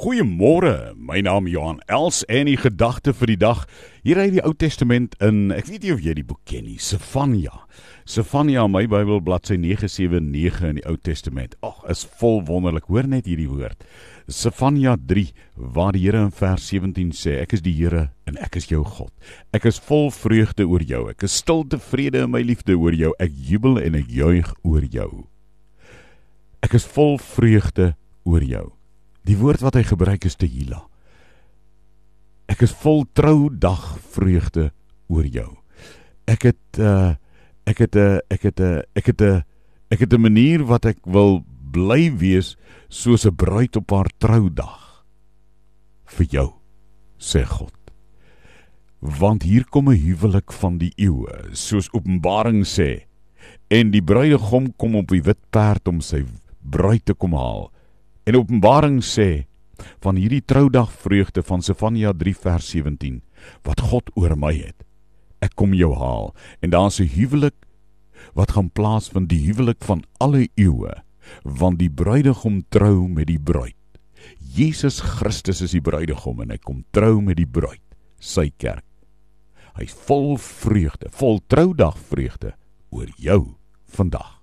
Goeiemôre. My naam is Johan Els en die gedagte vir die dag hier uit die Ou Testament in ek weet nie of jy die boek ken nie, Sefanja. Sefanja in my Bybel bladsy 979 in die Ou Testament. Ag, is vol wonderlik. Hoor net hierdie woord. Sefanja 3 waar die Here in vers 17 sê ek is die Here en ek is jou God. Ek is vol vreugde oor jou. Ek is stil tevrede in my liefde oor jou. Ek jubel en ek juig oor jou. Ek is vol vreugde oor jou. Die woord wat hy gebruik is tehila. Ek is vol trou dag vreugde oor jou. Ek het uh ek het 'n uh, ek het 'n uh, ek het 'n uh, ek het 'n manier wat ek wil bly wees soos 'n bruid op haar troudag vir jou sê God. Want hier kom 'n huwelik van die eeue, soos Openbaring sê, en die bruidegom kom op die wit perd om sy bruid te kom haal. En Openbaring sê van hierdie troudag vreugde van Sefanja 3 vers 17 wat God oor my het. Ek kom jou haal en daar's 'n huwelik wat gaan plaasvind die huwelik van alle eeue want die bruidegom trou met die bruid. Jesus Christus is die bruidegom en hy kom trou met die bruid, sy kerk. Hy's vol vreugde, vol troudag vreugde oor jou vandag.